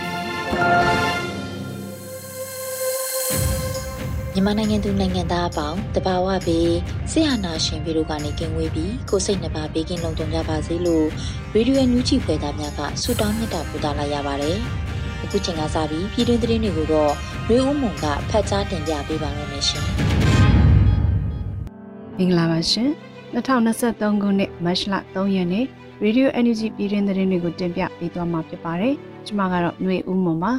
ပြီ မြန်မာနိုင်ငံသူနိုင်ငံသားအပေါင်းတဘာဝပြီးဆရာနာရှင်ပြီးတို့ကနေကင်းဝေးပြီးကိုစိတ်နှပါဘေးကင်းလုံခြုံကြပါစေလို့ရေဒီယိုညူချီဖွယ်သားများကဆုတောင်းမြတ်တာပို့သလာရပါတယ်။အခုချိန်ကစပြီးပြည်တွင်းသတင်းတွေကိုတော့ရွေးဦးမုံကဖတ်ကြားတင်ပြပေးပါရမရှင်။မင်္ဂလာပါရှင်။2023ခုနှစ်မတ်လ3ရက်နေ့ရေဒီယို NUG ပြည်တွင်းသတင်းတွေကိုတင်ပြပေးသွားမှာဖြစ်ပါတယ်။ ကျမကတော့ຫນွေဦးမွန်ပါ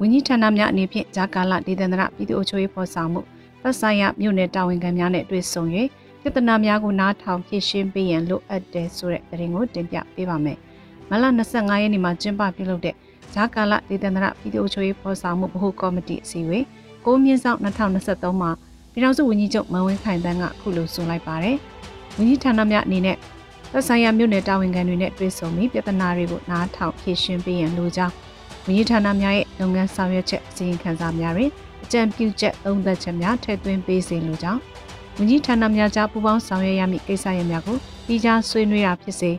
ဝန်ကြီးဌာနများအနေဖြင့်ဂျာကာလဒေသန္တရပြည်သူ့အချိုးရေးဖော်ဆောင်မှုသက်ဆိုင်ရာမြို့နယ်တာဝန်ခံများနဲ့တွေ့ဆုံ၍ပြဿနာများကိုနားထောင်ဖြေရှင်းပေးရန်လိုအပ်တယ်ဆိုတဲ့သတင်းကိုတင်ပြပေးပါမယ်။မလ25ရက်နေ့မှာကျင်းပပြုလုပ်တဲ့ဂျာကာလဒေသန္တရပြည်သူ့အချိုးရေးဖော်ဆောင်မှုဗဟိုကော်မတီအစည်းအဝေး6မြင်းဆောင်2023မှာပြည်ထောင်စုဝန်ကြီးချုပ်မန်ဝင်းခိုင်တန်းကခုလိုဆိုလိုက်ပါတယ်။ဝန်ကြီးဌာနများအနေနဲ့ သက်ဆိုင်ရာမြို့နယ်တာဝန်ခံတွေနဲ့တွေ့ဆုံပြီးပြဿနာတွေကိုနားထောင်ဖြေရှင်းပေးရန်လိုကြောင်းဝန်ကြီးဌာနများရဲ့လုပ်ငန်းဆောင်ရွက်ချက်အစီရင်ခံစာများတွင်အကြံပြုချက်သုံးသပ်ချက်များထည့်သွင်းပေးစေလိုကြောင်းဝန်ကြီးဌာနများကြားပူးပေါင်းဆောင်ရွက်ရမည့်ကိစ္စရပ်များကိုပြီးကြားဆွေးနွေးတာဖြစ်စေဗ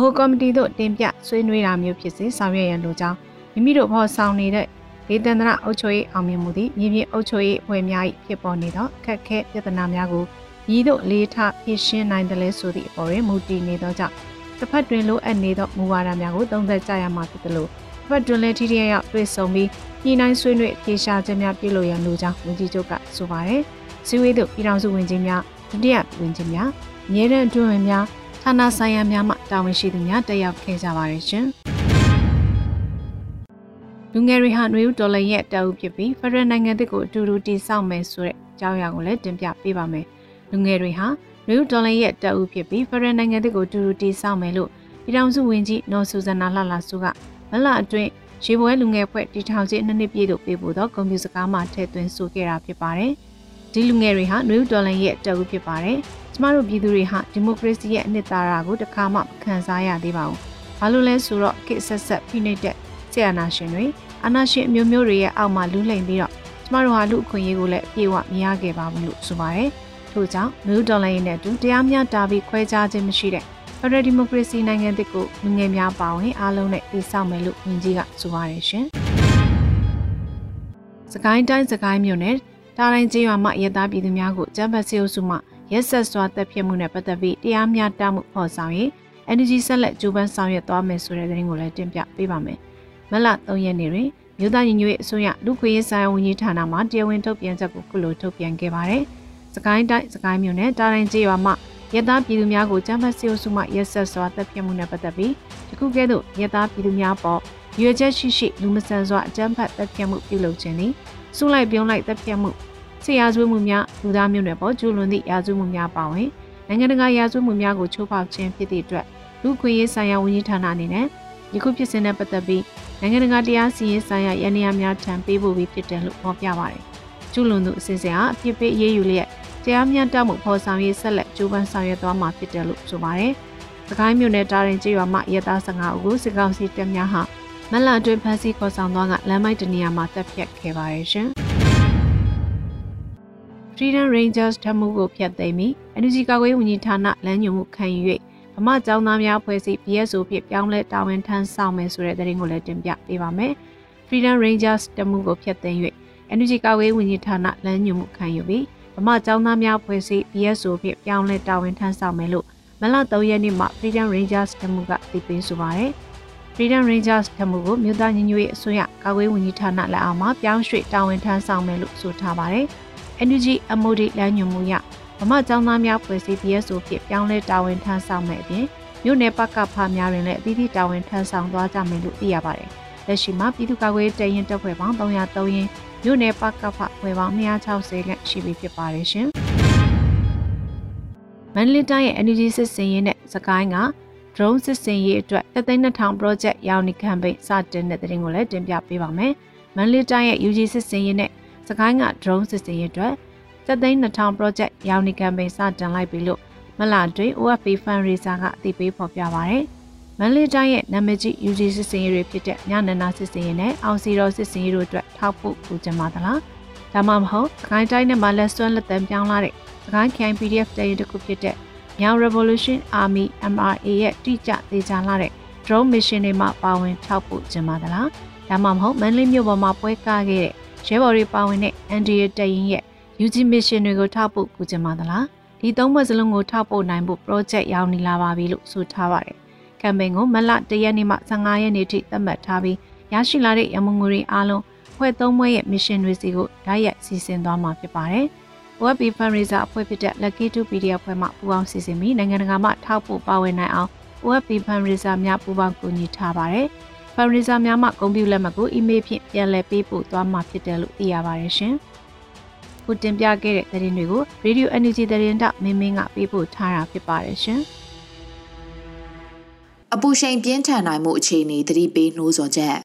ဟိုကော်မတီသို့တင်ပြဆွေးနွေးတာမျိုးဖြစ်စေဆောင်ရွက်ရန်လိုကြောင်းမိမိတို့ဖော်ဆောင်နေတဲ့ဒေသန္တရအုပ်ချုပ်ရေးအောင်မြင်မှုသည်မြေပြင်အုပ်ချုပ်ရေးအဖွဲ့များ၏ဖြစ်ပေါ်နေသောအခက်အခဲပြဿနာများကို ရည်တို့လေးထားဖြည့်ရှင်းနိုင်တယ်လဲဆိုသည့်အပေါ်တွင်မူတည်နေသောကြောင့်တစ်ဖက်တွင်လိုအပ်နေသောမူဝါဒများကိုသုံးသပ်ကြရမှာဖြစ်သလိုတစ်ဖက်တွင်လည်းထိထိရောက်တွေ့ဆုံပြီးညှိနှိုင်းဆွေးနွေးဖြေရှာချက်များပြုလုပ်ရန်လိုကြောင်းဝန်ကြီးချုပ်ကဆိုပါတယ်။စီဝေးတို့ပြည်ထောင်စုဝန်ကြီးများဒုတိယဝန်ကြီးများအမြဲတမ်းအတွင်းဝင်များဌာနဆိုင်ရာများမှတာဝန်ရှိသူများတက်ရောက်ခဲ့ကြပါတယ်ရှင်။လူငယ်တွေဟာနွေဦးဒေါ်လာရဲ့တောက်ဖြစ်ပြီးဖရန်နိုင်ငံသစ်ကိုအတူတူတည်ဆောက်မယ်ဆိုတဲ့အကြောင်းအရာကိုလည်းတင်ပြပေးပါမယ်။ လူငယ်တွေဟာနယူးဒေါ်လာရဲ့တပ်ဦးဖြစ်ပြီးဖရန်နိုင်ငံတွေကိုတူတူတီဆောက်မယ်လို့ပြည်ထောင်စုဝန်ကြီးနော်ဆူဇနာလှလှဆူကမလအတွင်းရေပွဲလူငယ်ဖွဲ့တီထောင်ချင်းနှစ်နှစ်ပြည့်တို့ပေးပို့သောကွန်ပျူတာစကားမှထည့်သွင်းဆိုခဲ့တာဖြစ်ပါတယ်။ဒီလူငယ်တွေဟာနယူးဒေါ်လာရဲ့တပ်ဦးဖြစ်ပါတယ်။ကျမတို့ပြည်သူတွေဟာဒီမိုကရေစီရဲ့အနှစ်သာရကိုတခါမှမခံစားရသေးပါဘူး။ဘာလို့လဲဆိုတော့ကိဆက်ဆက်ဖိနှိပ်တဲ့ဆီယနာရှင်တွေအာဏာရှင်အမျိုးမျိုးတွေရဲ့အောက်မှာလူးလိမ်ပြီးတော့ကျမတို့ဟာလူအခွင့်အရေးကိုလည်းပြေဝမရခဲ့ပါဘူးလို့ဆိုပါတယ်။ ထို့ကြောင့်နယူးဒေါ်လာရင်းနဲ့အတူတရားမျှတပြီးခွဲခြားခြင်းမရှိတဲ့ဖရယ်ဒီမိုကရေစီနိုင်ငံတစ်ခုလူငယ်များပါဝင်အားလုံးနဲ့တည်ဆောက်မယ်လို့ဝန်ကြီးကဆိုပါတယ်ရှင်။စကိုင်းတိုင်းစကိုင်းမြို့နယ်တာတိုင်းကျေးရွာမှရဲသားပြည်သူများကိုကျန်းမာရေးစုမှရက်ဆက်စွာတပ်ဖြတ်မှုနဲ့ပတ်သက်ပြီးတရားမျှတမှုဖော်ဆောင်ရေး energy ဆက်လက်ကြိုးပမ်းဆောင်ရွက်သွားမယ်ဆိုတဲ့သတင်းကိုလည်းတင်ပြပေးပါမယ်။မလ3ရက်နေ့တွင်မြို့သားညီညွတ်ရေးအစိုးရလူခွေရေးဆိုင်ရာဝန်ကြီးဌာနမှတရားဝင်ထုတ်ပြန်ချက်ကိုခုလိုထုတ်ပြန်ခဲ့ပါတယ်။ စကိုင်းတိုင်းစကိုင်းမြို့နယ်တာတိုင်းကျေးရွာမှရဲသားပြည်သူများကိုကျန်းမာရေးစုမှရက်ဆက်စွာတပ်ဖြတ်မှုနဲ့ပတ်သက်ပြီးတခုကဲ့သို့ရဲသားပြည်သူများပေါ်ရွေချက်ရှိရှိလူမဆန်စွာအကြမ်းဖက်တပ်ဖြတ်မှုပြုလုပ်ခြင်းသည်စုလိုက်ပြုံးလိုက်တပ်ဖြတ်မှုဆရာဇဝမှုများလူသားမျိုးနွယ်ပေါ်ကျူးလွန်သည့်ရာဇဝမှုများပါဝင်နိုင်ငံတကာရာဇဝမှုများကိုချိုးဖောက်ခြင်းဖြစ်သည့်အတွက်လူခွင့်ရေးဆိုင်ရာဝန်ကြီးဌာနအနေနဲ့ယခုဖြစ်စဉ်နဲ့ပတ်သက်ပြီးနိုင်ငံတကာတရားစီရင်ဆိုင်ရာရန်ရာများထံပေးပို့ပြီးဖြစ်တယ်လို့ဖော်ပြပါတယ်။ ကျူးလွန်သူအစဉ်စဉ်အားအပြစ်ပေးအရေးယူလျက်တရားမျှတမှုဖော်ဆောင်ရေးဆက်လက်ကြိုးပမ်းဆောင်ရွက်သွားမှာဖြစ်တယ်လို့ဆိုပါတယ်။စကိုင်းမြို့နယ်တာရင်ကျေးရွာမှရဲသား15ဦးကိုစစ်ကောင်စီတပ်များဟာမလအတွင်းဖမ်းဆီးခေါ်ဆောင်သွားကလမ်းမိုက်တနေရာမှာတပ်ဖြတ်ခဲ့ပါတယ်ရှင်။ Freedom Rangers ထမှုကိုဖျက်သိမ်းပြီး Energy ကာကွယ်ဝန်ကြီးဌာနလမ်းညွှန်မှုခံယူ၍ဗမာကျောင်းသားများဖွဲ့စည်း BSO ဖြစ်ပြောင်းလဲတာဝန်ထမ်းဆောင်မယ်ဆိုတဲ့သတင်းကိုလည်းတင်ပြပေးပါမယ်။ Freedom Rangers တမှုကိုဖျက်သိမ်း၍ Energy ကာကွယ်ဝန်ကြီးဌာနလမ်းညွှန်မှုခံယူပြီးဗမာကျောင်းသားများဖွဲ့စည်း BSO ဖြင့်ပြောင်းလဲတာဝန်ထမ်းဆောင်မယ်လို့မလ3ရက်နေ့မှာ Freedom Rangers တမှုကသိပေးဆိုပါတယ်။ Freedom Rangers ထမှုကိုမြို့သားညီညွတ်ရေးအစိုးရကာကွယ်ဝန်ကြီးဌာနလက်အောက်မှာပြောင်းရွှေ့တာဝန်ထမ်းဆောင်မယ်လို့ဆိုထားပါတယ်။ NUG MOD လမ်းညွှန်မှုရဗမာကျောင်းသားများဖွဲ့စည်း BSO ဖြစ်ပြောင်းလဲတာဝန်ထမ်းဆောင်မယ်အပြင်မြို့နယ်ပကဖများတွင်လည်းအသီးသီးတာဝန်ထမ်းဆောင်သွားကြမယ်လို့သိရပါတယ်။လက်ရှိမှာပြည်သူ့ကာကွယ်တရင်တပ်ဖွဲ့ပေါင်း303ရင်း မြို့နယ်ပကဖဖွဲ့ပေါင်း260ခန့်ရှိပြီဖြစ်ပါတယ်ရှင်။မန္တလေးတိုင်းရဲ့ energy စစ်စင်ရေးနဲ့စကိုင်းက drone စစ်စင်ရေးအတွက်3,000 project ရောင်းနေ campaign စတင်တဲ့တဲ့ရင်ကိုလည်းတင်ပြပေးပါမယ်။မန္တလေးတိုင်းရဲ့ UG စစ်စင်ရေးနဲ့စကိုင်းက drone စစ်စင်ရေးအတွက်3,000 project ရောင်းနေ campaign စတင်လိုက်ပြီလို့မလာတွင် OFP Fundraiser ကအသိပေးဖော်ပြပါရယ်။ မန္တလေးတိုင်းရဲ့နာမည်ကြီး UG စစ်စင်ရေးတွေဖြစ်တဲ့ညနန္ဒစစ်စင်ရေးနဲ့အောင်စီတော်စစ်စင်ရေးတို့အတွက်ထောက်ဖို့ပူကြမှာသလား။ဒါမှမဟုတ်စကိုင်းတိုင်းနဲ့မှာလက်စွမ်းလက်တံပြောင်းလာတဲ့စကိုင်း KIN PDF တရင်တစ်ခုဖြစ်တဲ့မြောင် Revolution Army MRA ရဲ့တိကျသေးချာလာတဲ့ drone mission တွေမှာပါဝင်ထောက်ပို့ခြင်းပါသလားဒါမှမဟုတ်မန္တလေးမြို့ပေါ်မှာပွဲကားခဲ့တဲ့ရဲဘော်တွေပါဝင်တဲ့ NDA တရင်ရဲ့ UG mission တွေကိုထောက်ပို့ကူခြင်းပါသလားဒီသုံးဘက်စလုံးကိုထောက်ပို့နိုင်ဖို့ project ရောက်နေလာပါပြီလို့ဆိုထားပါတယ် ကမ်ပိန်းကိုမလ၁ရက်နေ့မှ15ရက်နေ့ထိသတ်မှတ်ထားပြီးရရှိလာတဲ့ရမုံငွေတွေအားလုံးဖွဲ့သုံးဘွဲရဲ့ mission တွေစီကိုဓာတ်ရိုက်စီစဉ်သွားမှာဖြစ်ပါတယ်။ OFB Fundraiser အဖွဲ့ဖြစ်တဲ့ Lucky 2 PDF အဖွဲ့မှပူးပေါင်းစီစဉ်ပြီးနိုင်ငံတကာမှထောက်ပို့ပါဝင်နိုင်အောင် OFB Fundraiser များပူးပေါင်းကူညီထားပါတယ်။ Fundraiser များမှဂုဏ်ပြုလက်မှတ်ကို email ဖြင့်ပြန်လည်ပေးပို့သွားမှာဖြစ်တယ်လို့သိရပါတယ်ရှင်။ခုတင်ပြခဲ့တဲ့သတင်းတွေကို Radio Energy သတင်းတောက်မင်းမင်းကပေးပို့ထားတာဖြစ်ပါတယ်ရှင်။ အပူရှိန်ပြင်းထန်နိုင်မှုအခြေအနေသတိပေးနှိုးဆော်ချက်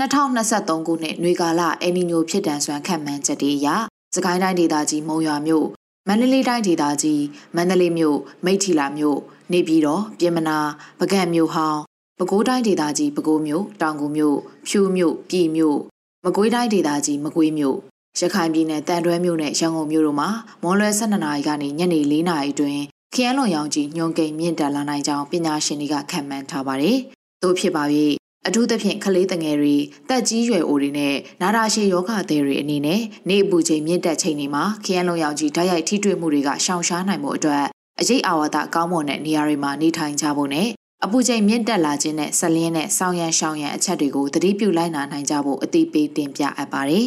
2023ခုနှစ်ຫນွေကာလအယ်နီညိုဖြစ်တန်စွမ်းခံမှန်းချက်တွေအရစကိုင်းတိုင်းဒေသကြီးမုံရွာမြို့မန္တလေးတိုင်းဒေသကြီးမန္တလေးမြို့မိထီလာမြို့နေပြည်တော်ပြင်မနာပကံမြို့ဟောင်းပဲခူးတိုင်းဒေသကြီးပဲခူးမြို့တောင်ကူမြို့ဖြူမြို့ပြည်မြို့မကွေးတိုင်းဒေသကြီးမကွေးမြို့ရခိုင်ပြည်နယ်တန်တွဲမြို့နဲ့ရန်ကုန်မြို့တို့မှာမွန်လွယ်12နာရီကနေညနေ4နာရီအတွင်း ခရမ်းလွန်ရောင်ကြီးညွန်ကိန်မြင့်တက်လာနိုင်ကြောင်းပညာရှင်တွေကခန့်မှန်းထားပါတယ်။သို့ဖြစ်ပါ၍အထူးသဖြင့်ကလေးငယ်တွေတက်ကြီးရွယ်အိုတွေနဲ့နာတာရှည်ယောဂသည်တွေအနေနဲ့နေအပူချိန်မြင့်တက်ချိန်တွေမှာခရမ်းလုံးရောင်ကြီးဓာတ်ရိုက်ထိတွေ့မှုတွေကရှောင်ရှားနိုင်မှုအတွက်အရေးအာဝါဒကောင်းမွန်တဲ့နေရာတွေမှာနေထိုင်ကြဖို့နဲ့အပူချိန်မြင့်တက်လာခြင်းနဲ့ဆက်လင်းတဲ့ဆောင်းရန်ရှောင်းရန်အချက်တွေကိုသတိပြုလိုက်နာနိုင်ကြဖို့အသိပေးတင်ပြအပ်ပါတယ်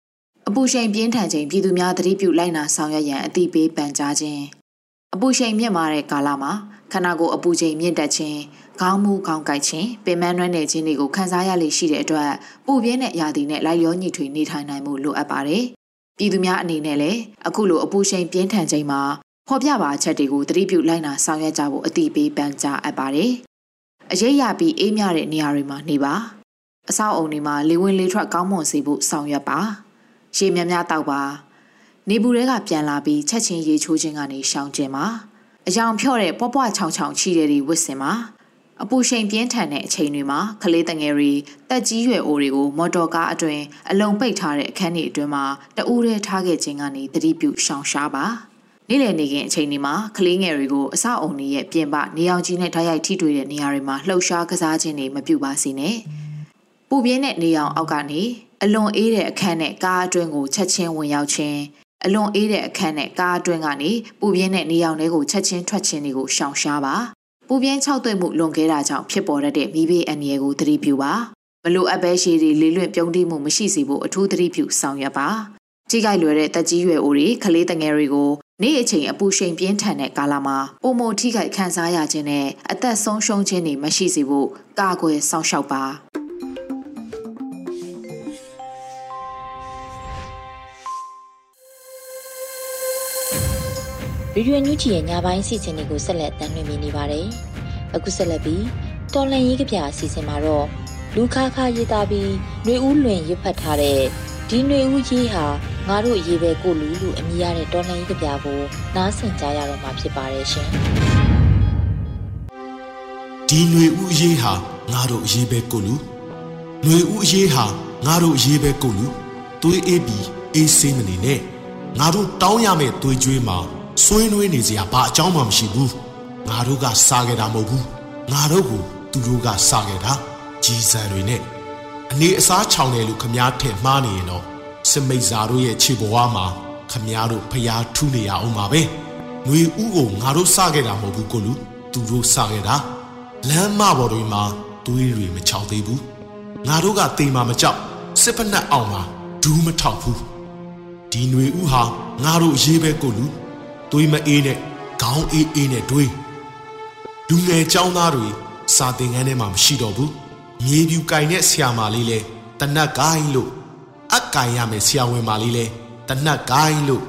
။အပူချိန်ပြင်းထန်ချိန်ပြည်သူများသတိပြုလိုက်နာဆောင်ရွက်ရန်အသိပေးပန်ကြားခြင်း အပူချိန်မြင့်မာတဲ့ကာလမှာခန္ဓာကိုယ်အပူချိန်မြင့်တက်ခြင်းခေါင်းမူခေါင်းကိုက်ခြင်းပင်မနှွမ်းနယ်ခြင်းတွေကိုခံစားရလေရှိတဲ့အတွက်ပူပြင်းတဲ့ရာသီနဲ့လိုက်လျောညီထွေနေထိုင်နိုင်မှုလိုအပ်ပါတယ်။ပြည်သူများအနေနဲ့လည်းအခုလိုအပူချိန်ပြင်းထန်ခြင်းမှာဖော်ပြပါချက်တွေကိုသတိပြုလိုက်နာဆောင်ရွက်ကြဖို့အတိပေးပန်ကြားအပ်ပါတယ်။အရေးရပြီးအေးမြတဲ့နေရာတွေမှာနေပါ။အဆောက်အုံတွေမှာလေဝင်လေထွက်ကောင်းမွန်စေဖို့ဆောင်ရွက်ပါ။ရေများများတောက်ပါ။ နေပူတွေကပြန်လာပြီးချက်ချင်းရေချိုးခြင်းကနေရှောင်ကျင်ပါ။အယောင်ဖြော့တဲ့ပွားပွားချောင်ချောင်ချီတဲ့တွေဝစ်စင်ပါ။အပူရှိန်ပြင်းထန်တဲ့အချိန်တွေမှာကလေးတငယ်တွေတက်ကြီးရွယ်အိုတွေကိုမော်တော်ကားအတွင်အလုံးပိတ်ထားတဲ့အခန်းတွေအတွင်းမှာတအူးရဲထားခဲ့ခြင်းကနေသတိပြုရှောင်ရှားပါနေ့လည်နေခင်အချိန်ဒီမှာကလေးငယ်တွေကိုအဆောက်အုံတွေရဲ့ပြင်ပနေအောင်ကြီးနဲ့ဓာတ်ရိုက်ထိတွေ့တဲ့နေရာတွေမှာလှုပ်ရှားကစားခြင်းတွေမပြုပါစေနဲ့ပူပြင်းတဲ့နေအောင်အောက်ကနေအလွန်အေးတဲ့အခန်းနဲ့ကားအတွင်းကိုချက်ချင်းဝင်ရောက်ခြင်း အလွန်အေးတဲ့အခန်းနဲ့ကားအတွင်းကနေပူပြင်းတဲ့နေအောင်တွေကိုချက်ချင်းထွက်ခြင်းတွေကိုရှောင်ရှားပါပူပြင်းခြောက်သွေ့မှုလွန်ခဲ့တာကြောင့်ဖြစ်ပေါ်တတ်တဲ့မိဘေးအန္တရာယ်ကိုသတိပြုပါမလိုအပ်ပဲရှည်တွေလေးလွင့်ပြုံးတိမှုမရှိစေဖို့အထူးသတိပြုဆောင်ရွက်ပါကြီးကြိုက်လွယ်တဲ့တက်ကြီးရွယ်အိုတွေကလေးတငယ်တွေကိုနေ့အချိန်အပူချိန်ပြင်းထန်တဲ့ကာလမှာပုံမထိခိုက်ခံစားရခြင်းနဲ့အသက်ဆုံးရှုံးခြင်းတွေမရှိစေဖို့ကာကွယ်စောင့်ရှောက်ပါ ရေရွေညူချီရဲ့ညပိုင်းအစီအစဉ်တွေကိုဆက်လက်တင်ပြနေပါတယ်။အခုဆက်လက်ပြီးတော်လန်ရေးကပြအစီအစဉ်မှာတော့လူခါခါရေးသားပြီးနှွေဦးလွင်ရပ်ဖတ်ထားတဲ့ဒီနှွေဦးကြီးဟာငါတို့ရေးပဲကိုလူလူအမိရတဲ့တော်လန်ရေးကပြကိုနားဆင်ကြရတော့မှာဖြစ်ပါတယ်ရှင်။ဒီနှွေဦးကြီးဟာငါတို့ရေးပဲကိုလူနှွေဦးကြီးဟာငါတို့ရေးပဲကိုလူသွေးအေးပြီးအေးစိမ့်မနေနဲ့ငါတို့တောင်းရမယ့်သွေးကြွေးမှာ ဆွေးနွေးနေစရာဘာအကြောင်းမှမရှိဘူးငါတို့ကစားခဲ့တာမဟုတ်ဘူးငါတို့ကိုသူတို့ကစားခဲ့တာကြီးစံတွေနဲ့အနေအစားချောင်တယ်လို့ခမားထင်မှားနေရင်တော့စမိတ်ဇာတို့ရဲ့ခြေဘဝမှာခမားတို့ဖျားထူးနေရအောင်ပါပဲຫນွေဥကိုငါတို့စားခဲ့တာမဟုတ်ဘူးကိုလူသူတို့စားခဲ့တာလမ်းမပေါ်တွေမှာ သွေးတွေမချောက်သေးဘူးငါတို့ကတေမာမကြောက်စစ်ဖက်နှက်အောင်မှာဒူးမထောက်ဘူးဒီຫນွေဥဟာငါတို့ရေးပဲကိုလူ သွေးမအေးနဲ့ခေါင်းအေးအေးနဲ့တွေးလူငယ်ចောင်းသားတွေစာသင်ခန်းထဲမှာမရှိတော့ဘူးမြေပြူကင်တဲ့ဆရာမလေးလဲတနတ်ကိုင်းလို့အကင်ရမယ်ဆရာဝန်မလေးလဲတနတ်ကိုင်းလို့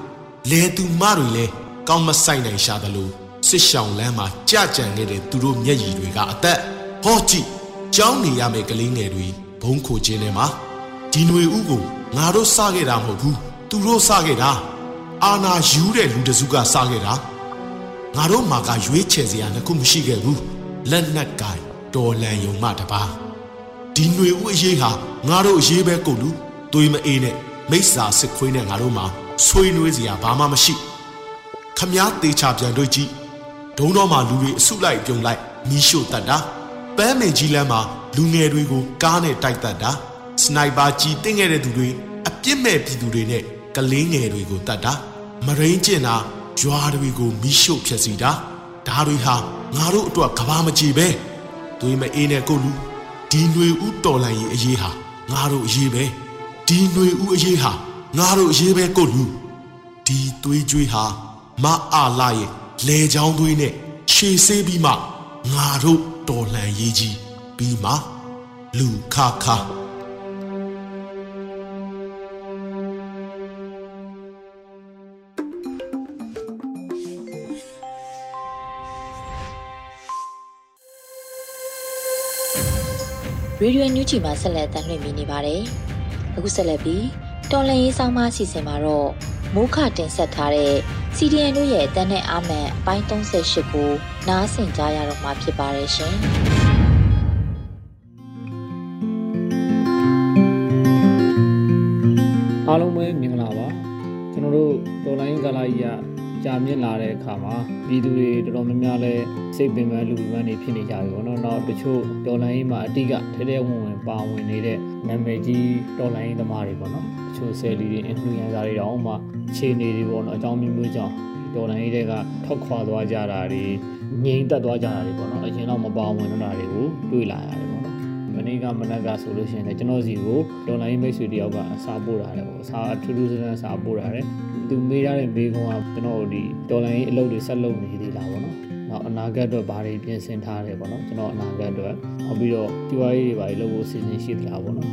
လဲသူမတွေလဲကောင်းမဆိုင်နိုင်ရှာတယ်လို့စစ်ရှောင်းလမ်းမှာကြကြံခဲ့တဲ့သူတို့မျက်ရည်တွေကအသက်ဟောကြည့်ကြောင်းနေရမယ်ကလေးငယ်တွေဘုံခိုခြင်းထဲမှာဒီຫນွေဥကိုငါတို့စခဲ့တာမဟုတ်ဘူးသူတို့စခဲ့တာ အာနာယူတဲ့လူတစုကစခဲ့တာငါတို့မှာကရွေးချယ်စရာတစ်ခုမရှိခဲ့ဘူးလက်နက်ကင်တော်လန်ယုံမှတပါဒီຫນွေဥအရေးဟာငါတို့အရေးပဲကုန်လူသွေးမအေးနဲ့မိစ္ဆာစစ်ခွေးနဲ့ငါတို့မှာဆွေးနွေးစရာဘာမှမရှိခမားသေးချပြန်တွေ့ကြည့်ဒုံတော်မှာလူတွေအစုလိုက်ပြုံလိုက်မီးရှို့တတ်တာပန်းမင်ကြီးလမ်းမှာလူငယ်တွေကိုကားနဲ့တိုက်တတ်တာစနိုက်ပါကြီးတင်းခဲ့တဲ့သူတွေအပြစ်မဲ့ပြည်သူတွေနဲ့ကလေးငယ်တွေကိုတတ်တာ မရင်းကျင်တာရွာတွေကိုမီးရှို့ဖျက်ဆီးတာဒါတွေဟာငါတို့အတွက်ကဘာမကြည့်ပဲသွေးမအေးနဲ့ကိုလူဒီຫນွေဥတော်လိုင်းရဲ့အရေးဟာငါတို့အရေးပဲဒီຫນွေဥအရေးဟာငါတို့အရေးပဲကိုလူဒီသွေးကြွေးဟာမအားလာရဲ့လေချောင်းသွေးနဲ့ခြေဆေးပြီးမှငါတို့တော်လှန်ရေးကြီးပြီးမှလူခခ ရေဒီယိုညူချီမှာဆက်လက်တင်ပြနေပါတယ်။အခုဆက်လက်ပြီးတော်လန်ရေးဆောင်မအစီအစဉ်မှာတော့မိုးခတင်ဆက်ထားတဲ့ CDN တို့ရဲ့အတန်းနဲ့အာမန်အပိုင်း38ကိုနားဆင်ကြရတော့မှာဖြစ်ပါတယ်ရှင်။အားလုံးပဲမင်္ဂလာပါကျွန်တော်တို့တော်လိုင်းကာလာကြီးက ကြာမြင့်လာတဲ့အခါမှာပြည်သူတွေတော်တော်များများလဲစိတ်ပင်ပန်းလူပင်ပန်းနေဖြစ်နေကြပြီပေါ့နော်။နောက်တချို့တော်လိုင်းကြီးမှာအတိကထဲထဲဝင်ဝင်ပါဝင်နေတဲ့နာမည်ကြီးတော်လိုင်းသမားတွေပေါ့နော်။တချို့ဆယ်လီတွေ influencer တွေတောင်မှခြေနေတွေပေါ့နော်အကြောင်းမျိုးမျိုးကြောင့်တော်လိုင်းကြီးတွေကထောက်ခွာသွားကြတာတွေငြိမ်သက်သွားကြတာတွေပေါ့နော်။အရင်တော့မပါဝင်တော့တာတွေကိုတွေ့လာရတယ်ပေါ့နော်။ မနေ့ကမနက်ကဆိုလို့ရှိရင်လည်းကျွန်တော်စီကိုဒေါ်လာရင်းမိတ်ဆွေတယောက်ကစာပို့တာတယ်ပေါ့စာအထူးထူးဆန်းဆန်းစာပို့တာတယ်သူမေးရတဲ့မေးခွန်းကကျွန်တော်ဒီဒေါ်လာရင်းအလုပ်တွေဆက်လုပ်နေသေးလားပေါ့နော်နောက်အနာဂတ်အတွက်ဘာတွေပြင်ဆင်ထားတယ်ပေါ့နော်ကျွန်တော်အနာဂတ်အတွက်နောက်ပြီးတော့ဒီဝါးရေးတွေဘာတွေလုပ်ဖို့အစီအစဉ်ရှိသလားပေါ့နော်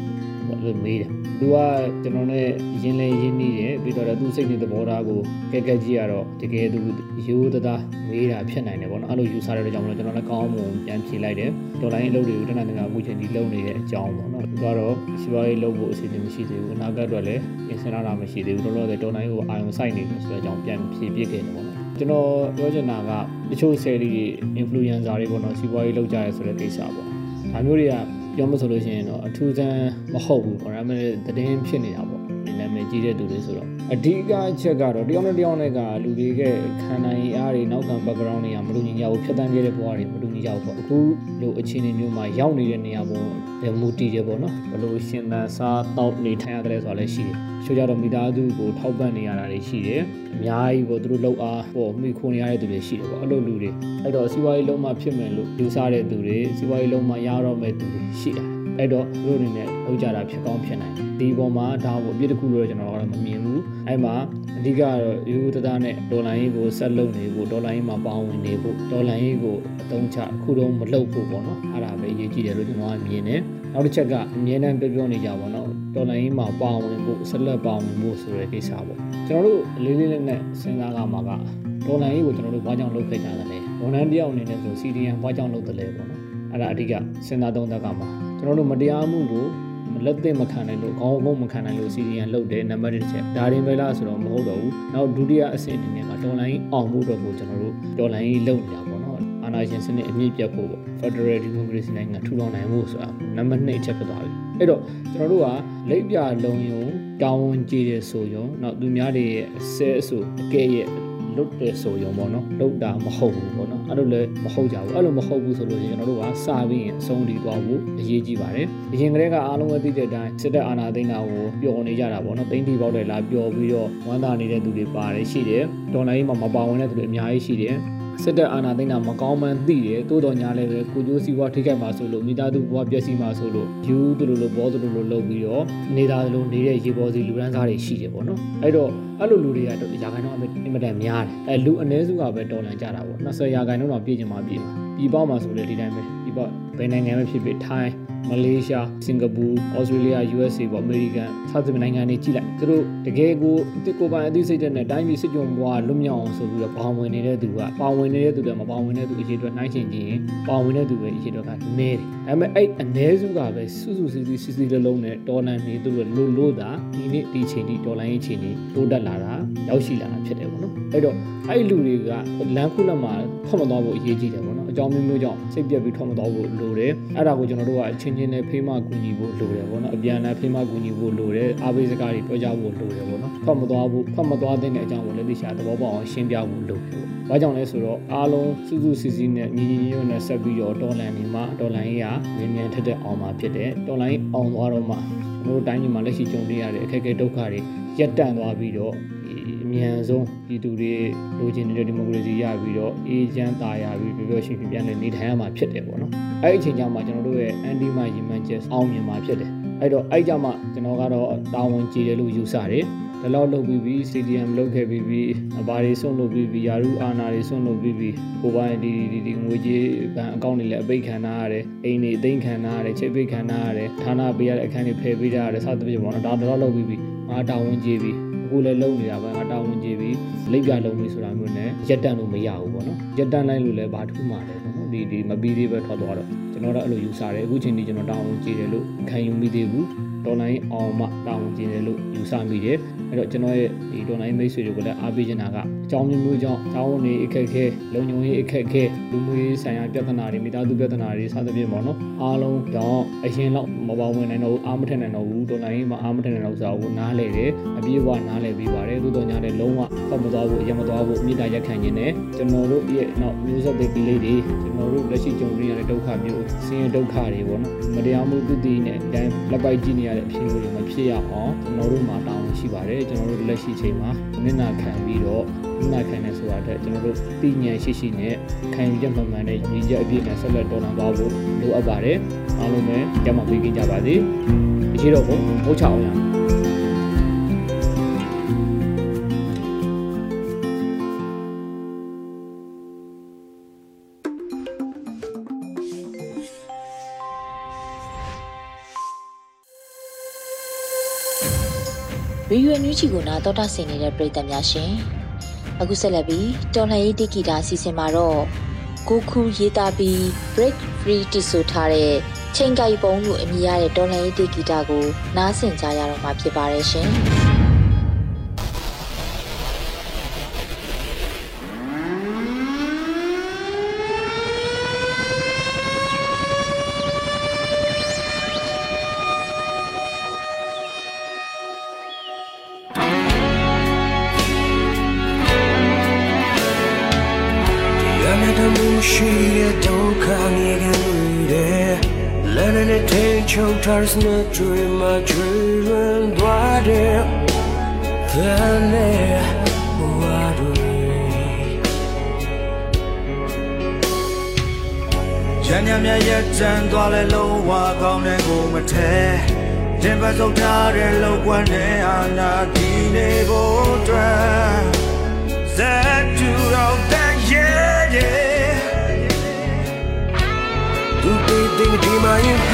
အဲ့လိုမေးတယ်သူကကျွန်တော်နဲ့ရင်းလဲရင်းနှီးတယ်ပြီးတော့သူစိတ်နေသဘောထားကိုကဲကဲကြည့်ရတော့တကယ်သူရိုးသားသားမေးတာဖြစ်နိုင်တယ်ပေါ့နော်အဲ့လိုယူဆတဲ့အတွက်ကြောင့်မလို့ကျွန်တော်လည်းကောင်းမှုပြန်ဖြေလိုက်တယ်ဒေါ်လာရင်းအလုပ်တွေကိုတနင်္လာနေ့ကအခုချိန်ဒီလုပ်နေတဲ့အကြောင်းပေါ့နော်သူကတော့စီးပွားရေးလုပ်ဖို့အစီအစဉ်မရှိသေးဘူးအနာဂတ်အတွက်လည်းပြင်ဆင်ရတာမရှိသေးဘူးတော်တော်ဒေါ်လာရင်းကိုအာရုံစိုက်နေတယ်ဆိုတဲ့အကြောင်းပြန်ဖြေပြခဲ့တယ်ပေါ့နော်ကျွန်တော်ပြောချင်တာကတချို့ series တွေ influencer တွေပေါ့နော်စီးပွားရေးလုပ်ကြရဲဆိုတဲ့ကိစ္စပေါ့ဒါမျိုးတွေက ပြောမဆိုလို့ရှိရင်တော့အထူးဆန်းမဟုတ်ဘူးပေါ့ဒါပေမဲ့သတင်းဖြစ်နေတာပေါ့ဒီနာမည်ကြီးတဲ့သူတွေဆိုတော့ အဓိကအချက်ကတော့တယောက်နဲ့တယောက်နဲ့ကလူတွေကခံနိုင်အားတွေနောက်ခံ background တွေကမလူညီကြဘူးဖြတ်တန်းခဲ့တဲ့ဘဝတွေမလူညီကြဘူးပေါ့အခုလိုအခြေအနေမျိုးမှာရောက်နေတဲ့နေရာပေါ်မူတည်တယ်ပေါ့နော်ဘလို့ရှင်သန်စားတောက်နေထိုင်ရတယ်ဆိုတာလည်းရှိတယ်ချို့ကြတော့မိသားစုကိုထောက်ပံ့နေရတာတွေရှိတယ်အများကြီးပေါ့သူတို့လောက်အားပေါ့မိခွန်ရတဲ့သူတွေရှိတယ်ပေါ့အဲ့လိုလူတွေအဲ့တော့စီးပွားရေးလုံးမဖြစ်မယ်လို့ယူဆတဲ့သူတွေစီးပွားရေးလုံးမရတော့မဲ့သူတွေရှိတယ် အဲ့တော့သူတို့အနေနဲ့လောက်ကြတာဖြစ်ကောင်းဖြစ်နိုင်တယ်ဒီပေါ်မှာဒါကိုအပြစ်တစ်ခုလို့ကျွန်တော်ကတော့မမြင်ဘူးအဲ့မှာအဓိကတော့ယူတသားနဲ့ဒေါ်လာရင်းကိုဆက်လုပ်နေဖို့ဒေါ်လာရင်းမှာပေါဝင်နေဖို့ဒေါ်လာရင်းကိုအသုံးချအခုတော့မလုပ်ဖို့ပေါ့နော်အဲ့ဒါပဲအရေးကြီးတယ်လို့ကျွန်တော်ကမြင်တယ်နောက်တစ်ချက်ကအမြဲတမ်းပြောပြောနေကြပါတော့တော်လိုင်းကြီးမှာပါဝင်ဖို့ဆက်လက်ပါဝင်ဖို့ဆိုတဲ့ကိစ္စပေါ့ကျွန်တော်တို့လေးလေးနဲ့စဉ်းစားကြမှာကတော်လိုင်းကြီးကိုကျွန်တော်တို့ဘာကြောင့်လုပ်ခဲ့ကြသလဲဝန်ထမ်းတယောက်အနေနဲ့ဆို CDN ဘာကြောင့်လုပ်တယ်လဲပေါ့နော်အဲ့ဒါအဓိကစဉ်းစားသုံးသပ်ကြမှာ ကျွန်တော်တို့မတရားမှုကိုလက်သိမခံနိုင်လို့ခေါင်းငုံမခံနိုင်လို့ CDN လုတ်တယ်နံပါတ်1ချက်ဒါရင်ပဲလားဆိုတော့မဟုတ်တော့ဘူးနောက်ဒုတိယအဆင့်အနေနဲ့ကတော်လိုင်းအောင်မှုတော့ကိုကျွန်တော်တို့တော်လိုင်းလုတ်နေတာပေါ့နော်အာဏာရှင်စနစ်အမြင့်ပြတ်ဖို့ပေါ့ Federal Democracy နိုင်ငံထူထောင်နိုင်ဖို့ဆိုတာနံပါတ်2အချက်ဖြစ်သွားပြီအဲ့တော့ကျွန်တော်တို့ကလိပ်ပြလုံးယုံတောင်းဝန်ကြည့်တဲ့ဆိုယုံနောက်သူများတွေရဲ့အဆဲအဆူအကဲရဲ့ လွတ်တယ်ဆိုရုံပေါ့နော်လုတ်တာမဟုတ်ဘူးပေါ့နော်အဲ့လိုလည်းမဟုတ်ကြဘူးအဲ့လိုမဟုတ်ဘူးဆိုလို့ကျွန်တော်တို့ကစပြီးရင်အဆုံးထိသွားဖို့အရေးကြီးပါတယ်အရင်ကတည်းကအားလုံးပဲသိတဲ့အတိုင်းစစ်တပ်အာဏာသိမ်းတာကိုပျော်နေကြတာပေါ့နော်သိမ်းတီပေါက်တယ်လားပျော်ပြီးတော့ဝမ်းသာနေတဲ့သူတွေပါတယ်ရှိတယ်ဒေါ်လာကြီးမှာမပါဝင်တဲ့သူတွေအများကြီးရှိတယ် စစ်တပ်အာဏာသိမ်းတာမကောင်းမှန်းသိတယ်တိုးတော်ညာလည်းပဲကိုကျိုးစီးပွားထိခိုက်မှာဆိုလို့မိသားစုဘဝပျက်စီးမှာဆိုလို့ယူသူလိုလိုဘောသူလိုလိုလုပ်ပြီးတော့နေတာလိုနေတဲ့ရေပေါ်စီလူရန်စားတွေရှိတယ်ပေါ့နော်အဲ့တော့အဲ့လိုလူတွေကရာခိုင်နှုန်းအင်မတန်များတယ်အဲလူအ ਨੇ စုကပဲတော်လန်ကြတာပေါ့20ရာခိုင်နှုန်းတော့ပြည့်ချင်မှပြည့်မှာပြည်ပမှာဆိုလေဒီတိုင်းပဲပြည်ပဘယ်နိုင်ငံပဲဖြစ်ဖြစ်ထိုင်းမလေးရှားစင်ကာပူဩစတြေးလျ USA ပေါ့အမေရိကန်စသဖြင့်နိုင်ငံတွေကြည့်လိုက်သူတို့တကယ်ကိုအစ်ကိုပိုင်အသိစိတ်တဲ့နဲ့တိုင်းပြည်စစ်ကြုံဘွားလွတ်မြောက်အောင်ဆိုပြီးတော့ပါဝင်နေတဲ့သူကပါဝင်နေတဲ့သူတွေမပါဝင်တဲ့သူအရေးအတွက်နှိုင်းချင်ခြင်းပါဝင်တဲ့သူပဲအရေးအတွက်ကနည်းတယ်ဒါပေမဲ့အဲ့အ ਨੇ စုကပဲစုစုစည်းစည်းစီစီလုံးလုံးနဲ့တော်လန်နေသူတို့လို့လို့တာဒီနေ့ဒီချိန်ဒီတော်လန်ရေးချိန်ဒီတိုးတက်လာတာရောက်ရှိလာတာဖြစ်တယ်ပေါ့နော်အဲ့တော့အဲ့လူတွေကလမ်းခုလက်မှာထွက်မသွားဖို့အရေးကြီးတယ်ပေါ့နော်အကြောင်းမျိုးမျိုးကြောင့်စိတ်ပြက်ပြီးထွက်မသွားဖို့လိုတယ်အဲ့ဒါကိုကျွန်တော်တို့ကအချင်းချင်းနဲ့ဖေးမကူညီဖို့လိုတယ်ပေါ့နော်အပြန်အလှန်ဖေးမကူညီဖို့လိုတယ်အားပေးစကားတွေပြောကြဖို့လိုတယ်ပေါ့နော်ထွက်မသွားဖို့ထွက်မသွားတဲ့အကြောင်းကိုလည်းသိချာသဘောပေါက်အောင်ရှင်းပြဖို့လိုတယ်ပေါ့။ဘာကြောင့်လဲဆိုတော့အားလုံးစုစုစည်းစည်းနဲ့ညီညီညွတ်နဲ့ဆက်ပြီးတော့ဒေါ်လန်နေမှာဒေါ်လန်ကြီးကမြင်မြန်ထက်တဲ့အောင်မှာဖြစ်တယ်။ဒေါ်လန်ကြီးအောင်သွားတော့မှကျွန်တော်တို့တိုင်းပြည်မှာလက်ရှိကြုံနေရတဲ့အခက်အခဲဒုက္ခတွေရပ်တန့်သွားပြီးတော့အမြန်ဆုံးပြည်သူတွေလိုချင်နေတဲ့ဒီမိုကရေစီရပြီးတော့အေးချမ်းသာရပြီးပြောပြောရှင်းရှင်းပြန်နေထိုင်ရမှာဖြစ်တယ်ပေါ့နော်။ အဲ့ဒီအချိန်ကျမှကျွန်တော်တို့ရဲ့အန်ဒီမာရီမန်ချက်အောင်မြင်မှာဖြစ်တယ်။အဲ့တော့အဲ့ကြမှာကျွန်တော်ကတော့တာဝန်ကြီးတယ်လို့ယူဆတယ်။ဒီလောက်လုပ်ပြီးပြီ CDM လုပ်ခဲ့ပြီးပြီဘာတွေဆွန့်လုပ်ပြီးပြီယာရုအာနာတွေဆွန့်လုပ်ပြီးပြီကိုပိုင်ဒီဒီဒီငွေကြေးဘဏ်အကောင့်တွေလည်းအပိတ်ခံထားရတယ်အိမ်တွေအသိမ်းခံထားရတယ်ချိတ်ပိတ်ခံထားရတယ်ဌာနပေးရတဲ့အခန်းတွေဖယ်ပေးကြရတယ်စသဖြင့်ပေါ့နော်ဒါတော့လုပ်ပြီးပြီငါတာဝန်ကြီးပြီအခုလည်းလုံနေတာပဲငါတာဝန်ကြီးပြီလိပ်ပြလုံးပြီဆိုတာမျိုးနဲ့ရက်တန့်လို့မရဘူးပေါ့နော်ရက်တန့်လိုက်လို့လည်းဘာထူးမှလဲပေါ့ နော်ဒီဒီမပြီးသေးပဲထွက်သွားတော့ကျွန်တော်တော့အဲ့လိုယူဆတယ်အခုချိန်ဒီကျွန်တော်တာဝန်ကြီးတယ်လို့ခံယူမိသေးဘူးဒေါ်လာရင်းအောင်မှတာဝန်ကျင်တယ်လို့ယူဆမိတယ်အဲ့တော့ကျွန်တော်ရဲ့ဒီဒေါ်လာရင်းမိတ်ဆွေတွေကိုလည်းအားပေးချင်တာကအကြောင်းမျိုးမျိုးကြောင့်တောင်းနေအခက်ခဲလုံခြုံရေးအခက်ခဲလူမှုရေးဆိုင်ရာပြဿနာတွေမိသားစုပြဿနာတွေစသဖြင့်ပေါ့နော်အားလုံးကြောင့်အရင်တော့မပါဝင်နိုင်တော့ဘူးအားမထက်နိုင်တော့ဘူးဒေါ်လာရင်းမှာအားမထက်နိုင်တော့ဆိုတာကိုနားလေတယ်အပြည့်အဝနားလေပြီးပါတယ်သို့တော်ညာလည်းလုံးဝဖတ်မသွားဘူးအရင်မသွားဘူးမိတာရက်ခံခြင်းနဲ့ကျွန်တော်တို့ရဲ့နောက်မျိုးဆက်တွေကလေးတွေကျွန်တော်တို့လက်ရှိကြုံနေရတဲ့ဒုက္ခမျိုးဆင်းရဲဒုက္ခတွေပေါ့နော်မတရားမှုသူတည်နဲ့တိုင်းလက်ပိုက်ကြည့်နေရတဲ့အဖြစ်မျိုးတွေမဖြစ်ရအောင်ကျွန်တော်တို့မှာတောင်းရှိပါတယ်ကျွန်တော်တို့လက်ရှိချိန်မှာမျက်နှာခံပြီးတော့မျက်နှာခံနေဆိုတာတဲ့ကျွန်တော်တို့သိဉာဏ်ရှိရှိနဲ့ခံယူချက်မှန်မှန်နဲ့ညီချက်အပြည့်နဲ့ဆက်လက်တော်လှန်သွားဖို့လိုအပ်ပါတယ်အားလုံးပဲကြမှာပေးကြကြပါစေအခြေတော့ကိုဟုတ်ချအောင်ရအောင် ရေရွယ်နူးချီကိုနာတော်တာဆင်နေတဲ့ပြည်သက်များရှင်အခုဆက်လက်ပြီးတော်လှန်ရေးတိဂီတာစီစဉ်မှာတော့ကိုခုရေးသားပြီး break free တိဆိုထားတဲ့ချိန်ကိုက်ပုံလို့အမည်ရတဲ့တော်လှန်ရေးတိဂီတာကိုနားဆင်ကြရတော့မှာဖြစ်ပါတယ်ရှင် န်ချုပ်ထားစနေတွေမှာကျွေးလွန်သွားတဲ့သမ်းနဲ့ဘဝတွေရန်ညမြရက်တန်သွားလဲလုံးဝကောင်းတဲ့ကိုမထဲတင်ပတ်စုပ်ထားတဲ့လောက်ကွန်းတဲ့အာနာဒီနေဖို့အတွက် that you don't that yeah yeah Tu te think di mai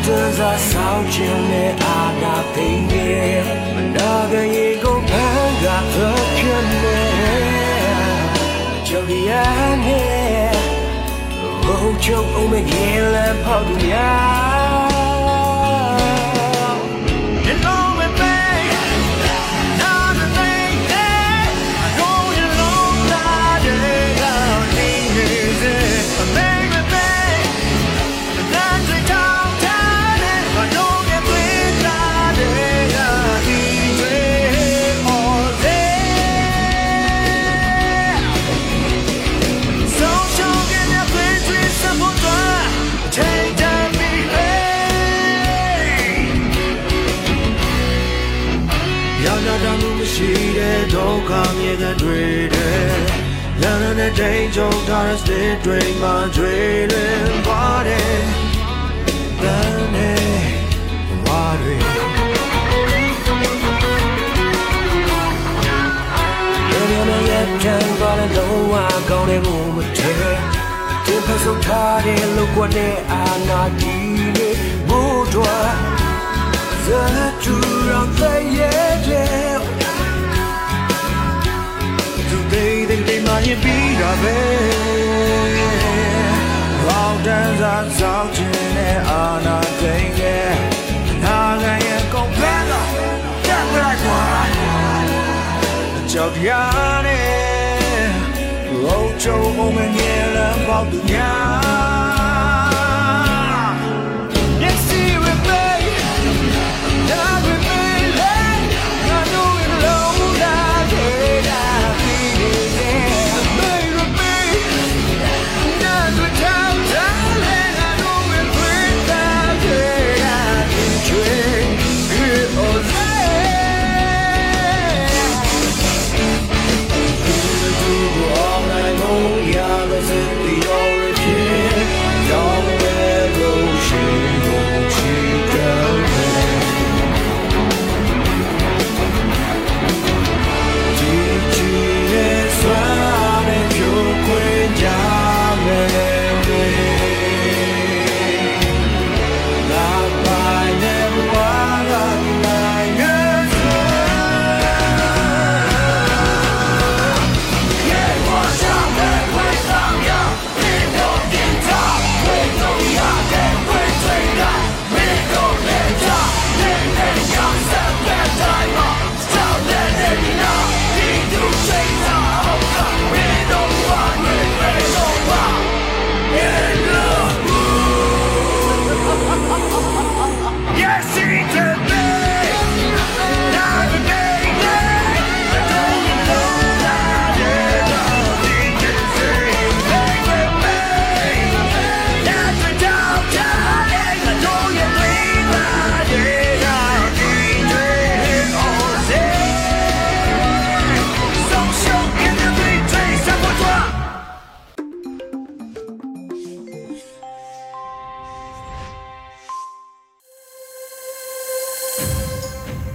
how does a sound you me aga thing yeah Managa ye go panga the kene Jogi ane Oh chok o me gele pau du ya က္ခမြေကတွေတဲ့လမ်းနဲ့တိမ်ကြုံထားတဲ့စတဲ့တွေမှာတွေလွင်ပါတယ်လမ်းနဲ့ဝါတွေရဲ့တန်ပါတဲ့လုံးဝကောင်းတဲ့ကိုမထဲတင်ဖဆုံးထားတဲ့လောက်ကွနဲ့အာနာတီလေးဘိုးတော်ဇာတူရောတဲ့ရဲ့သူတွေတွေတွေမှရ င်ပြီးတာပဲလောင်တန်းစားစောက်ခြင်းနဲ့အာနာတိန်ရဲ့နာဂန်ရဲ့ကုန်ပန်းတော့တက်လိုက်ကွာကြောက်ရနဲ့လောချုံမမငယ်လမ်းပေါသူညာ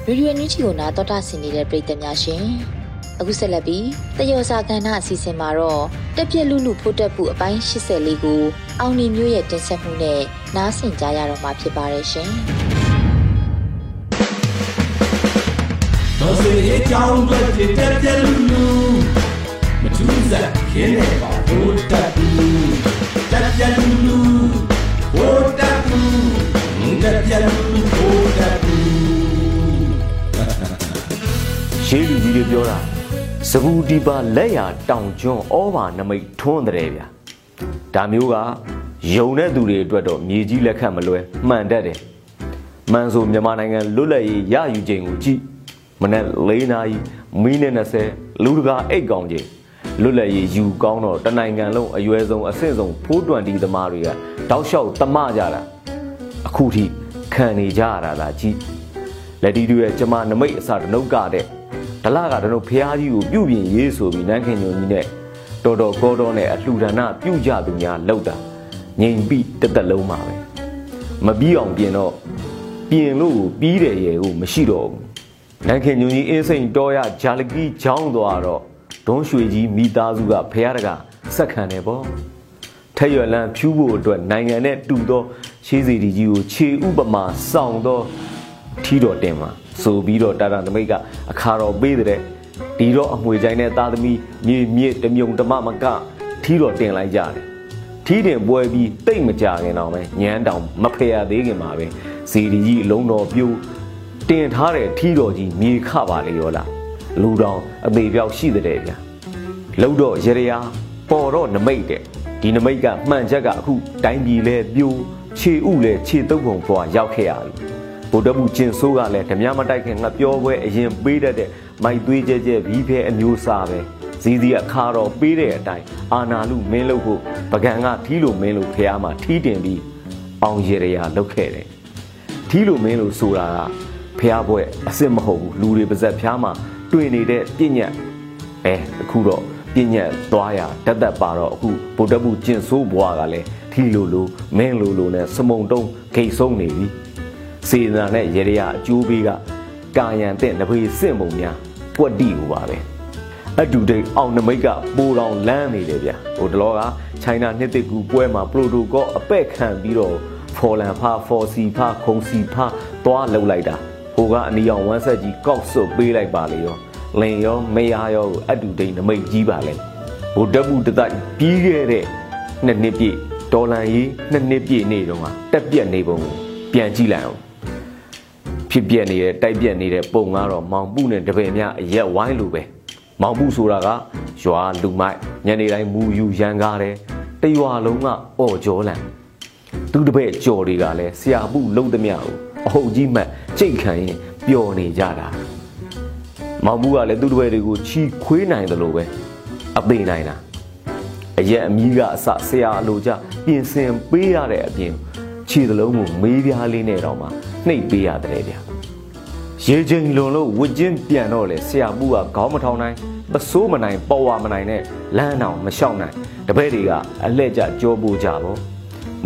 ရေဒီယိုညူချီကိုနာတော်တာဆင်နေတဲ့ပြည်သက်များရှင်အခုဆက်လက်ပြီးတယောစာကဏ္ဍအစီအစဉ်မှာတော့တက်ပြက်လူလူဖို့တက်ဖို့အပိုင်း84ကိုအောင်နေမျိုးရဲ့တင်ဆက်မှုနဲ့နားဆင်ကြရတော့မှာဖြစ်ပါတယ်ရှင်တော်စေအကြောင်းအတွက်ဖြစ်တဲ့ပြက်လူလူမထူးစားခင်းနေပါဘိုးတက်ဘူးတက်ပြက်လူလူဘိုးတက်ဘူးတက်ပြက်လူလူဘိုး ရေးလူကြီးတွေပြောတာစကူဒီပါလက်ရတောင်ကျွန်းဩဘာနမိတ်ထွန်းတဲ့ဗျာဒါမျိုးကယုံတဲ့သူတွေအတွက်တော့မြေကြီးလက်ခတ်မလွဲမှန်တတ်တယ်မှန်ဆိုမြန်မာနိုင်ငံလွတ်လပ်ရေးရယူချိန်ကိုကြည့်မနေ့၄နာရီမိနစ်20လူတကာအိတ်ကောင်ချိန်လွတ်လပ်ရေးယူကောင်းတော့တနိုင်ငံလုံးအရွယ်ဆုံးအဆင့်ဆုံးဖိုးတွန်တီသမားတွေကတောက်လျှောက်တမကြတာအခုထိခံနေကြရတာလားကြည့်လက်တီတို့ရဲ့ကျမနမိတ်အစာတနုတ်ကတဲ့ ဒလကတနုတ်ဖះကြီးကိုပြုတ်ပြင်ရေးဆိုပြီးနန်းခင်ညုံကြီးနဲ့တော်တော်ကောတော်နဲ့အလှူဒါနပြုတ်ကြသူများလောက်တာငြိမ်ပြီးတစ်သက်လုံးမှာပဲမပြီးအောင်ပြင်တော့ပြင်လို့ပြီးတယ်ရေကိုမရှိတော့ဘူးနန်းခင်ညုံကြီးအင်းစိန်တော်ရဂျာလကီချောင်းသွားတော့ဒုံးရွှေကြီးမိသားစုကဖះတကစက်ခံတယ်ပေါ့ထက်ရွယ်လန်းဖြူးဖို့အတွက်နိုင်ငံနဲ့တူသောရှေးစီဒီကြီးကိုခြေဥပမာစောင့်သော ထီတော်တင်မှာဆိုပြီးတော့တာတာသမိတ်ကအခါတော်ပေးတဲ့ဒီတော့အမွေချိုင်းနဲ့သားသမီးမြေမြစ်တမြုံတမမကထီတော်တင်လိုက်ကြတယ်ထီတင်ပွဲပြီးတိတ်မကြခင်တော့ပဲညမ်းတောင်မဖယ်ရသေးခင်မှာပဲစီဒီကြီးအလုံးတော်ပြိုးတင်ထားတဲ့ထီတော်ကြီးမြေခပါလေရောလားလူတော်အသေးပြောက်ရှိတဲ့ဗျာလောက်တော့ရရပေါ်တော့နမိတ်တဲ့ဒီနမိတ်ကမှန်ချက်ကအခုတိုင်းပြည်လဲပြိုးခြေဥလဲခြေတုပ်ပုံပွားရောက်ခဲ့ရပြီ ဗုဒ္ဓဘုကျင်ဆိုးကလည်းဓမြမတိုက်ခင်ငါပြောပွဲအရင်ပေးတတ်တဲ့မိုက်သွေးကျဲကျဲဘီးဖဲအမျိုးစားပဲဇီးစီအခါတော်ပေးတဲ့အတိုင်းအာနာလူမင်းလို့ဖို့ပကံကထီးလို့မင်းလို့ဖះမှာထီးတင်ပြီးအောင်ရရလောက်ခဲ့တယ်ထီးလို့မင်းလို့ဆိုတာကဖះဘွဲ့အစ်စ်မဟုတ်ဘူးလူတွေပါဇက်ဖះမှာတွေ့နေတဲ့ပြညတ်အဲအခုတော့ပြညတ်သွားရတတ်တတ်ပါတော့အခုဗုဒ္ဓဘုကျင်ဆိုးဘွားကလည်းထီလိုလိုမင်းလိုလိုနဲ့စမုံတုံးဂိတ်ဆုံးနေပြီ စေနာနဲ့ရေရအကျိုးပေးကကာယံတဲ့နဖေးစင့်ပုံများပွက်တိကိုပါပဲအတူတိတ်အောင်နမိတ်ကပိုတော်လန်းနေတယ်ဗျဟိုတလောကချိုင်းနာနှစ်တကူပွဲမှာပရိုတိုကောအပဲ့ခံပြီးတော့ဖော်လန်ဖာဖော်စီဖာခုံစီဖာသွားလှုပ်လိုက်တာဟိုကအနီအောင်ဝမ်းဆက်ကြီးကောက်စွတ်ပေးလိုက်ပါလေရောလင်ရောမယားရောအတူတိတ်နမိတ်ကြီးပါလေဘုဒ္ဓဘုတ္တပြီးခဲ့တဲ့နှစ်နှစ်ပြည့်ဒေါ်လန်ကြီးနှစ်နှစ်ပြည့်နေတော့တက်ပြက်နေပုံကိုပြန်ကြည့်လိုက်အောင် ဖြစ်ပြက်နေတဲ့တိုက်ပြက်နေတဲ့ပုံကတော့မောင်ပုနဲ့တပည့်များအရက်ဝိုင်းလိုပဲမောင်ပုဆိုတာကရွာလူမိုက်ညနေတိုင်းမူယူရန်ကားတယ်တရွာလုံးကအော်ကြောလန်သူတပည့်ကြော်တွေကလည်းဆရာပုလုံးသမျှကိုအဟုတ်ကြီးမှတ်ကြိတ်ခံရင်ပျော်နေကြတာမောင်ပုကလည်းသူတပည့်တွေကိုချီခွေးနိုင်တယ်လို့ပဲအသေးနိုင်တာအရက်အမီးကအစဆရာအလိုကြပြင်ဆင်ပေးရတဲ့အပြင်ခြေသလုံးကိုမေးပြားလေးနဲ့တော့မှနှိပ်ပေးရတယ်ဗျာ ရေချိန်လွန်လို့ဝစ်ချင်းပြန်တော့လေဆရာပူကခေါင်းမထောင်နိုင်ပစိုးမနိုင်ပေါ်ဝမနိုင်နဲ့လမ်းအောင်မလျှောက်နိုင်တပည့်တွေကအလှဲ့ကြကြောပူကြပေါ့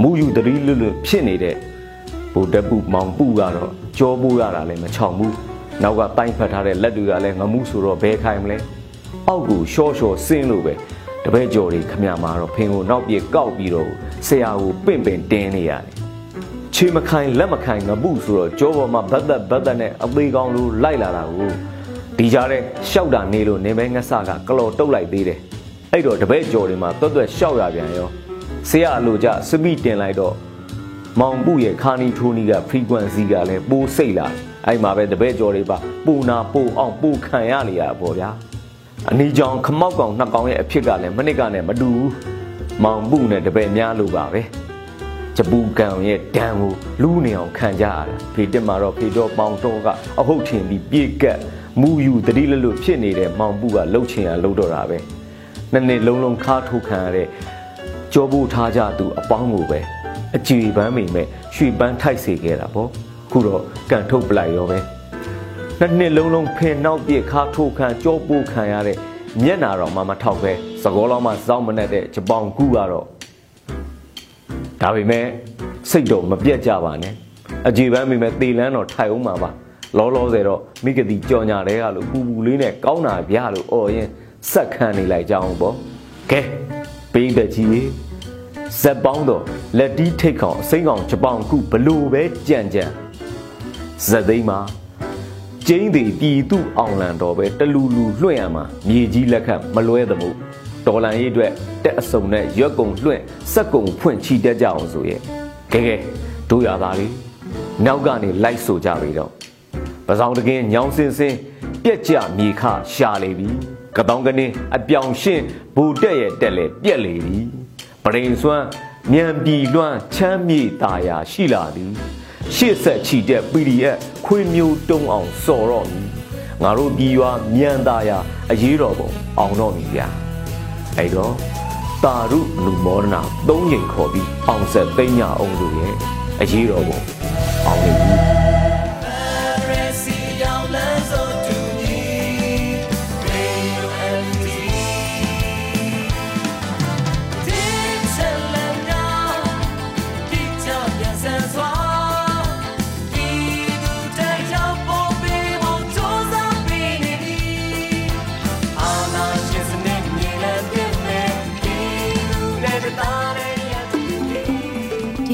မူယူတရီလွတ်လွတ်ဖြစ်နေတဲ့ဗုဒ္ဓပုမောင်ပုကတော့ကြောပူရတာလည်းမချောင်ဘူးနောက်ကတိုင်းဖတ်ထားတဲ့လက်တွေကလည်းငမှုဆိုတော့ဘဲခိုင်မလဲအောက်ကိုရှော့ရှော့ဆင်းလို့ပဲတပည့်ကျော်တွေခမရမှာတော့ဖင်ကိုနောက်ပြေကောက်ပြီးတော့ဆရာကိုပင့်ပင်တင်းနေရတယ် ချေမခိုင်လက်မခိုင်ငပုဆိုတော့ကြောပေါ်မှာဘတ်သက်ဘတ်သက်နဲ့အသေးကောင်းလိုလိုက်လာတာကိုဒီကြားထဲရှောက်တာနေလို့နေမဲငဆကကလော်တုတ်လိုက်သေးတယ်အဲ့တော့တပည့်ကျော်တွေမှာတွတ်တွတ်ရှောက်ရပြန်ရောဆရာအလိုကြစပိတင်လိုက်တော့မောင်ပုရဲ့ခါနီထိုးနီက frequency ကလည်းပိုးစိတ်လာအဲ့မှာပဲတပည့်ကျော်တွေပါပူနာပူအောင်ပူခံရလေရပေါ့ဗျာအနီကြောင်ခမောက်ကောင်နှစ်ကောင်ရဲ့အဖြစ်ကလည်းမနစ်ကနဲ့မတူဘူးမောင်ပုနဲ့တပည့်များလို့ပါပဲ ဂျပူကံရဲ့ဒဏ်ကိုလူးနေအောင်ခံကြရတာဖေတက်မှာတော့ဖေတော့ပေါင်တော့ကအဟုတ်ထင်ပြီးပြေကက်မူယူတတိလလွတ်ဖြစ်နေတဲ့မောင်ပုကလှုပ်ချင်ရလှုပ်တော့တာပဲနှစ်နှစ်လုံးလုံးခါထိုးခံရတဲ့ကြောဖို့ထားကြသူအပေါင်းကိုပဲအကြည်ပန်းမိမဲ့ရွှေပန်းထိုက်စေခဲ့တာပေါ့ခုတော့ကန်ထုတ်ပလိုက်ရောပဲနှစ်နှစ်လုံးလုံးဖင်နောက်ပြခါထိုးခံကြောပိုးခံရတဲ့မျက်နာတော်မှမထောက်ပဲသကောလောမှစောင်းမနဲ့တဲ့ဂျပောင်ကူကတော့ ဒါပေမဲ့စိတ်တော့မပြတ်ကြပါနဲ့အကြည်ပန်းမိမဲ့တေလန်းတော်ထိုင်အောင်မှာပါလောလောဆယ်တော့မိကတိကြော်ညာတဲ့ကလို့ပူပူလေးနဲ့ကောင်းတာဗျာလို့អော်ရင်စက်ခံနေလိုက်ကြအောင်ပေါ့ကဲပိန်းတဲ့ကြီးဇက်ပေါင်းတော့လက်တီးထိတ်ခေါင်အစိမ်းကောင်ဂျပောင်ခုဘလို့ပဲကြံကြံဇက်သိမ်းမှာကျင်းသည်ပြည်သူအောင်လန်တော်ပဲတလူလူလွှင့်ရမှာမြေကြီးလက်ခတ်မလွဲသမှု ဒေါ်လန်ရေးအတွက်တက်အစုံနဲ့ရွက်ကုံလွှင့်စက်ကုံဖွင့်ချီတက်ကြအောင်ဆိုရဲ့ကဲကဲတို့ရသားလေးနောက်ကနေလိုက်ဆိုကြပြီတော့ပစောင်းတကင်းညောင်းစင်စင်ပြက်ကြမြေခရှာလေပြီကတောင်းကနေအပြောင်ရှင်းဘူတက်ရဲ့တက်လေပြက်လေပြီပရိန်စွမ်းမြန်ပြည်လွှမ်းချမ်းမြေတာယာရှိလာသည်ရှေ့ဆက်ချီတဲ့ PDF ခွေမျိုးတုံးအောင်စော်တော့မည်ငါတို့ပြည်ရွာမြန်တာယာအရေးတော်ပုံအောင်တော့မည်ဗျာ အဲ့တော့တာရုလူမောဒနာ၃ချိန်ခေါ်ပြီးအောင်ဆက်သိညာအောင်လို့ရဲ့အရေးတော်ပုံအောင်နေပြီ